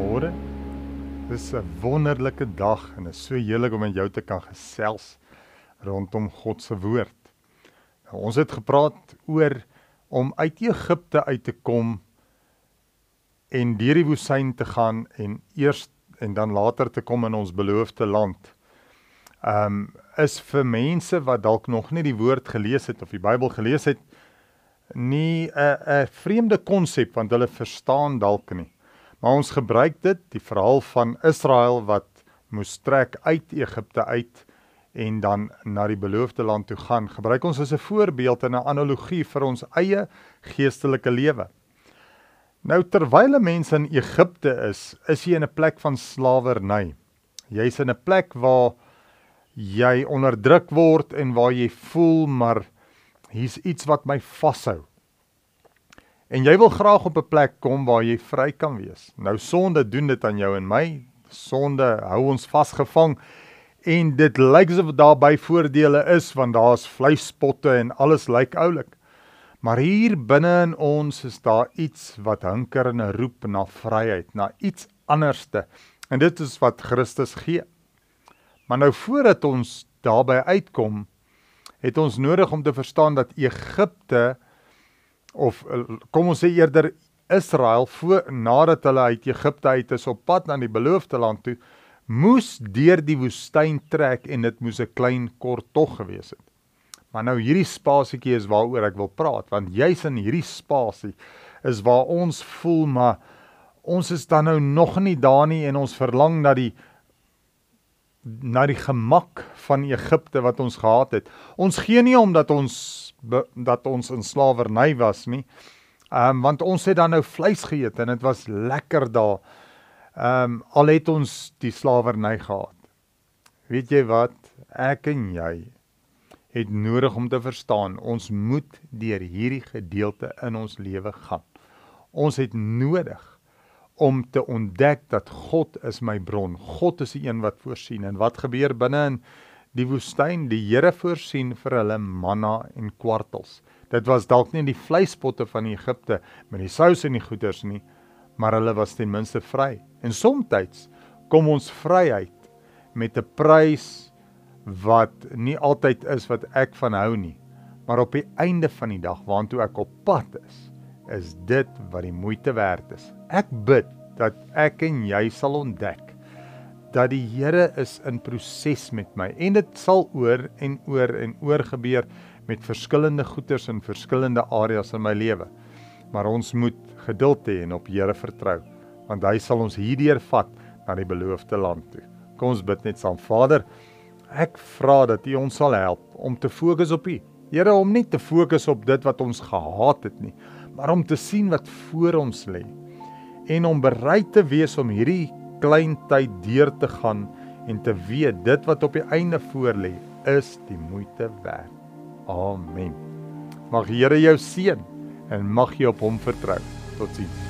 Goeiemôre. Dis 'n wonderlike dag en is so heerlik om met jou te kan gesels rondom God se woord. Nou, ons het gepraat oor om uit Egipte uit te kom en deur die woestyn te gaan en eers en dan later te kom in ons beloofde land. Um is vir mense wat dalk nog nie die woord gelees het of die Bybel gelees het nie 'n 'n vreemde konsep want hulle verstaan dalk nie. Maar ons gebruik dit, die verhaal van Israel wat moes trek uit Egipte uit en dan na die beloofde land toe gaan. Gebruik ons as 'n voorbeeld en 'n analogie vir ons eie geestelike lewe. Nou terwyl 'n mens in Egipte is, is jy in 'n plek van slawerny. Jy's in 'n plek waar jy onderdruk word en waar jy voel maar hier's iets wat my vashou. En jy wil graag op 'n plek kom waar jy vry kan wees. Nou sonde doen dit aan jou en my. Sonde hou ons vasgevang en dit lyk asof daar by voordele is want daar's vleispotte en alles lyk oulik. Maar hier binne in ons is daar iets wat hinker en roep na vryheid, na iets anderste. En dit is wat Christus gee. Maar nou voordat ons daarby uitkom, het ons nodig om te verstaan dat Egipte of eh, kom ons sê eerder Israel voor nadat hulle uit Egipte uit is op pad na die beloofde land toe moes deur die woestyn trek en dit moes 'n klein kort tog gewees het. Maar nou hierdie spasietjie is waaroor ek wil praat want jy's in hierdie spasie is waar ons voel maar ons is dan nou nog nie daar nie en ons verlang na die na die gemak van Egipte wat ons gehad het. Ons gee nie omdat ons dat ons in slawerny was nie. Ehm um, want ons het dan nou vleis geëet en dit was lekker daar. Ehm um, al het ons die slawerny gehad. Weet jy wat? Ek en jy het nodig om te verstaan ons moet deur hierdie gedeelte in ons lewe gaan. Ons het nodig om te ontdek dat God is my bron. God is die een wat voorsien en wat gebeur binne in die woestyn, die Here voorsien vir hulle manna en kwartels. Dit was dalk nie die vleispotte van Egipte met die sous en die goeders nie, maar hulle was ten minste vry. En soms kom ons vryheid met 'n prys wat nie altyd is wat ek van hou nie, maar op die einde van die dag waantoe ek op pad is, is dit wat die moeite werd is. Ek bid dat ek en jy sal ontdek dat die Here is in proses met my en dit sal oor en oor en oor gebeur met verskillende goeders in verskillende areas in my lewe. Maar ons moet geduld hê en op Here vertrou want hy sal ons hierdeur vat na die beloofde land toe. Kom ons bid net saam. Vader, ek vra dat U ons sal help om te fokus op U. Here om nie te fokus op dit wat ons gehaat het nie, maar om te sien wat voor ons lê en om bereid te wees om hierdie klein tyd deur te gaan en te weet dit wat op die einde voorlê is die moeite werd. Amen. Mag die Here jou seën en mag jy op hom vertrou. Totsiens.